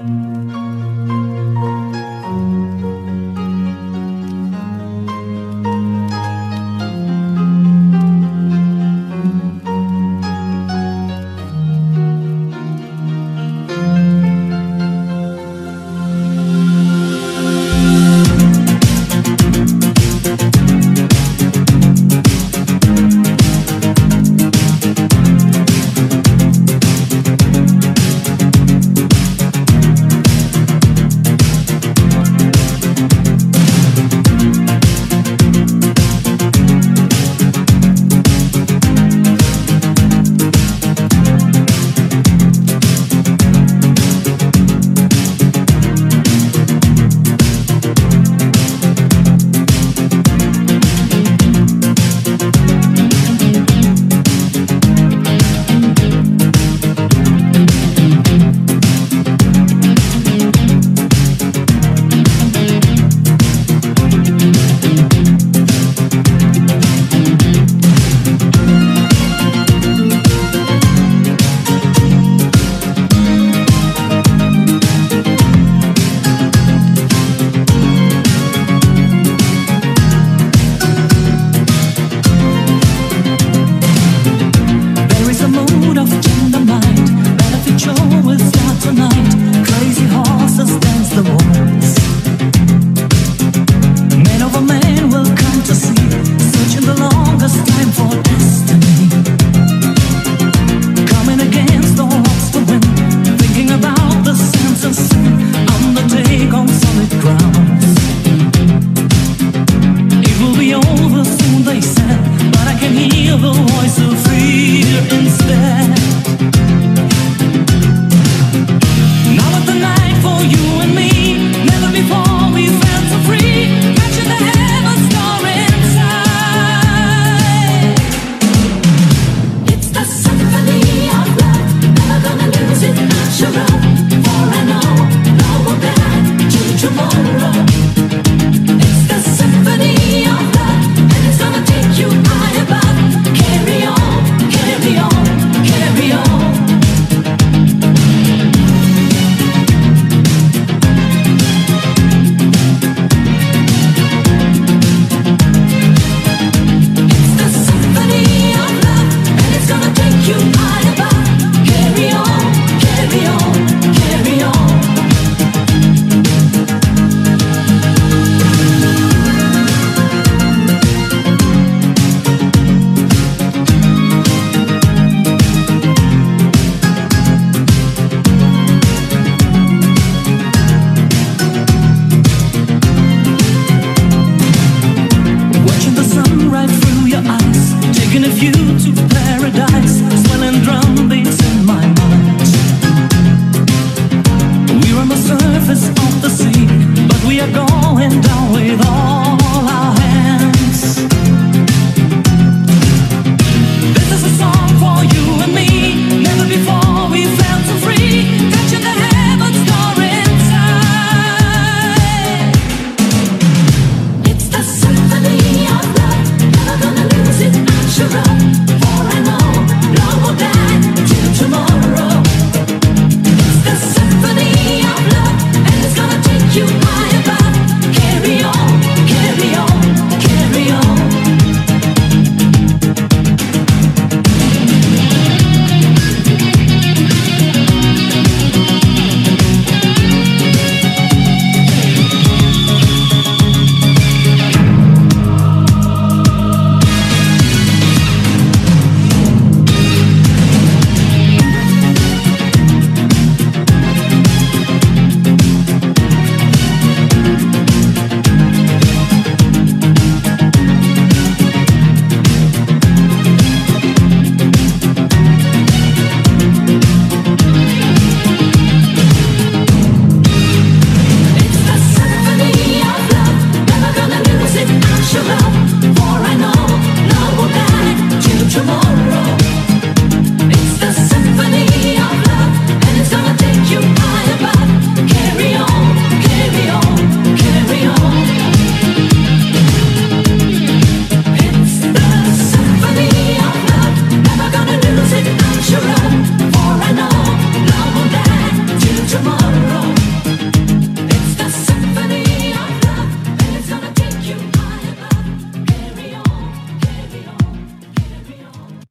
you there